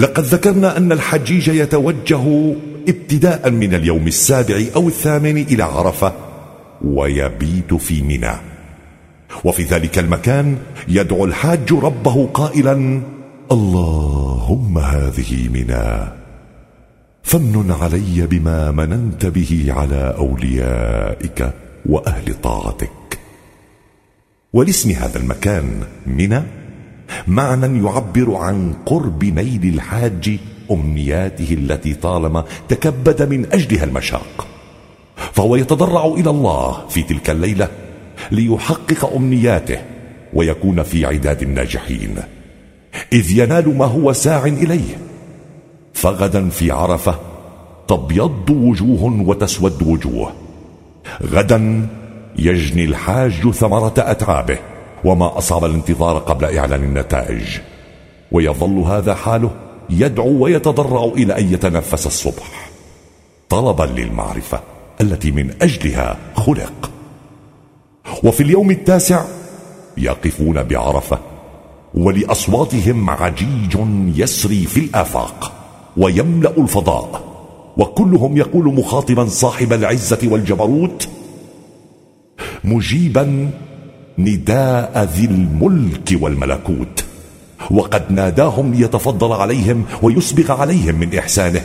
لقد ذكرنا أن الحجيج يتوجه ابتداء من اليوم السابع أو الثامن إلى عرفة ويبيت في منى. وفي ذلك المكان يدعو الحاج ربه قائلا اللهم هذه منى فمن علي بما مننت به على أوليائك وأهل طاعتك. ولاسم هذا المكان منى معنى يعبر عن قرب نيل الحاج أمنياته التي طالما تكبد من أجلها المشاق. فهو يتضرع إلى الله في تلك الليلة ليحقق أمنياته ويكون في عداد الناجحين. إذ ينال ما هو ساع إليه. فغدا في عرفة تبيض وجوه وتسود وجوه. غدا يجني الحاج ثمرة أتعابه وما أصعب الانتظار قبل إعلان النتائج. ويظل هذا حاله يدعو ويتضرع إلى أن يتنفس الصبح. طلبا للمعرفة التي من أجلها خلق. وفي اليوم التاسع يقفون بعرفة ولأصواتهم عجيج يسري في الآفاق ويملأ الفضاء. وكلهم يقول مخاطبا صاحب العزة والجبروت مجيبا نداء ذي الملك والملكوت. وقد ناداهم ليتفضل عليهم ويسبغ عليهم من إحسانه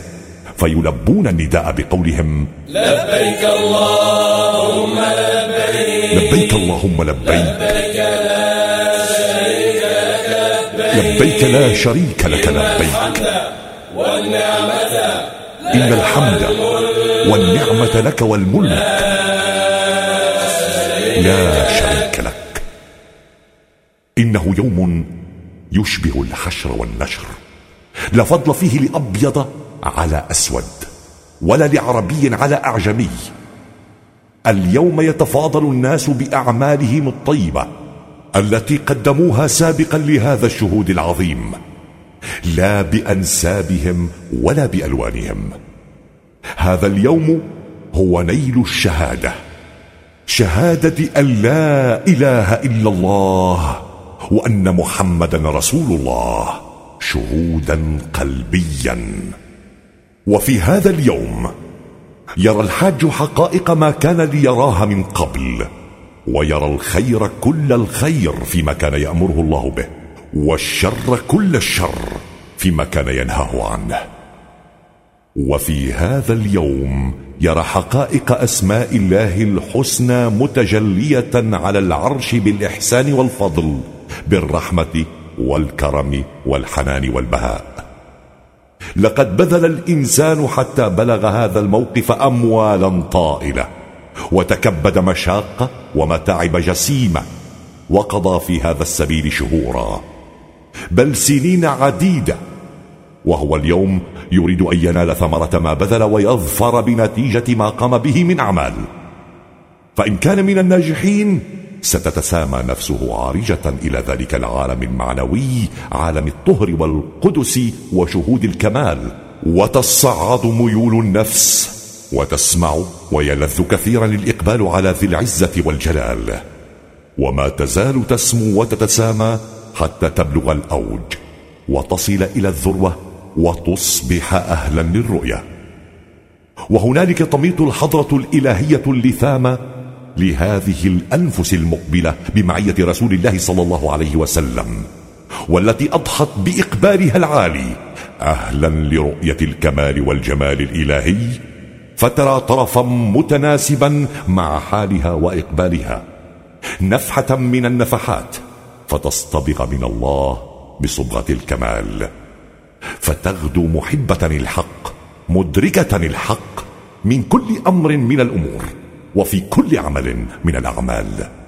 فيلبون النداء بقولهم لبيك اللهم لبيك لبيك اللهم لبيك لبيك لا شريك لك لبيك لا شريك لك لبيك. الحمد والنعمة إن الحمد والنعمة لك والملك. لا شريك لك. إنه يوم يشبه الحشر والنشر. لا فضل فيه لأبيض على أسود ولا لعربي على أعجمي. اليوم يتفاضل الناس بأعمالهم الطيبة التي قدموها سابقا لهذا الشهود العظيم. لا بأنسابهم ولا بألوانهم. هذا اليوم هو نيل الشهادة شهادة أن لا إله إلا الله. وأن محمدا رسول الله شهودا قلبيا. وفي هذا اليوم يرى الحاج حقائق ما كان ليراها من قبل ويرى الخير كل الخير فيما كان يأمره الله به والشر كل الشر فيما كان ينهاه عنه. وفي هذا اليوم يرى حقائق أسماء الله الحسنى متجلية على العرش بالإحسان والفضل بالرحمة والكرم والحنان والبهاء. لقد بذل الإنسان حتى بلغ هذا الموقف أموالا طائلة وتكبد مشاقة ومتاعب جسيمة وقضى في هذا السبيل شهورا. بل سنين عديدة وهو اليوم يريد أن ينال ثمرة ما بذل ويظفر بنتيجة ما قام به من أعمال. فإن كان من الناجحين ستتسامى نفسه عارجة إلى ذلك العالم المعنوي عالم الطهر والقدس وشهود الكمال. وتصعد ميول النفس وتسمع ويلذ كثيرا الإقبال على ذي العزة والجلال. وما تزال تسمو وتتسامى حتى تبلغ الأوج وتصل إلى الذروة وتصبح أهلا للرؤية. وهنالك تميط الحضرة الإلهية اللثامة لهذه الأنفس المقبلة بمعية رسول الله صلى الله عليه وسلم والتي أضحت بإقبالها العالي أهلا لرؤية الكمال والجمال الإلهي فترى طرفا متناسبا مع حالها وإقبالها نفحة من النفحات فتصطبغ من الله بصبغة الكمال فتغدو محبة الحق مدركة الحق من كل أمر من الأمور. وفي كل عمل من الأعمال.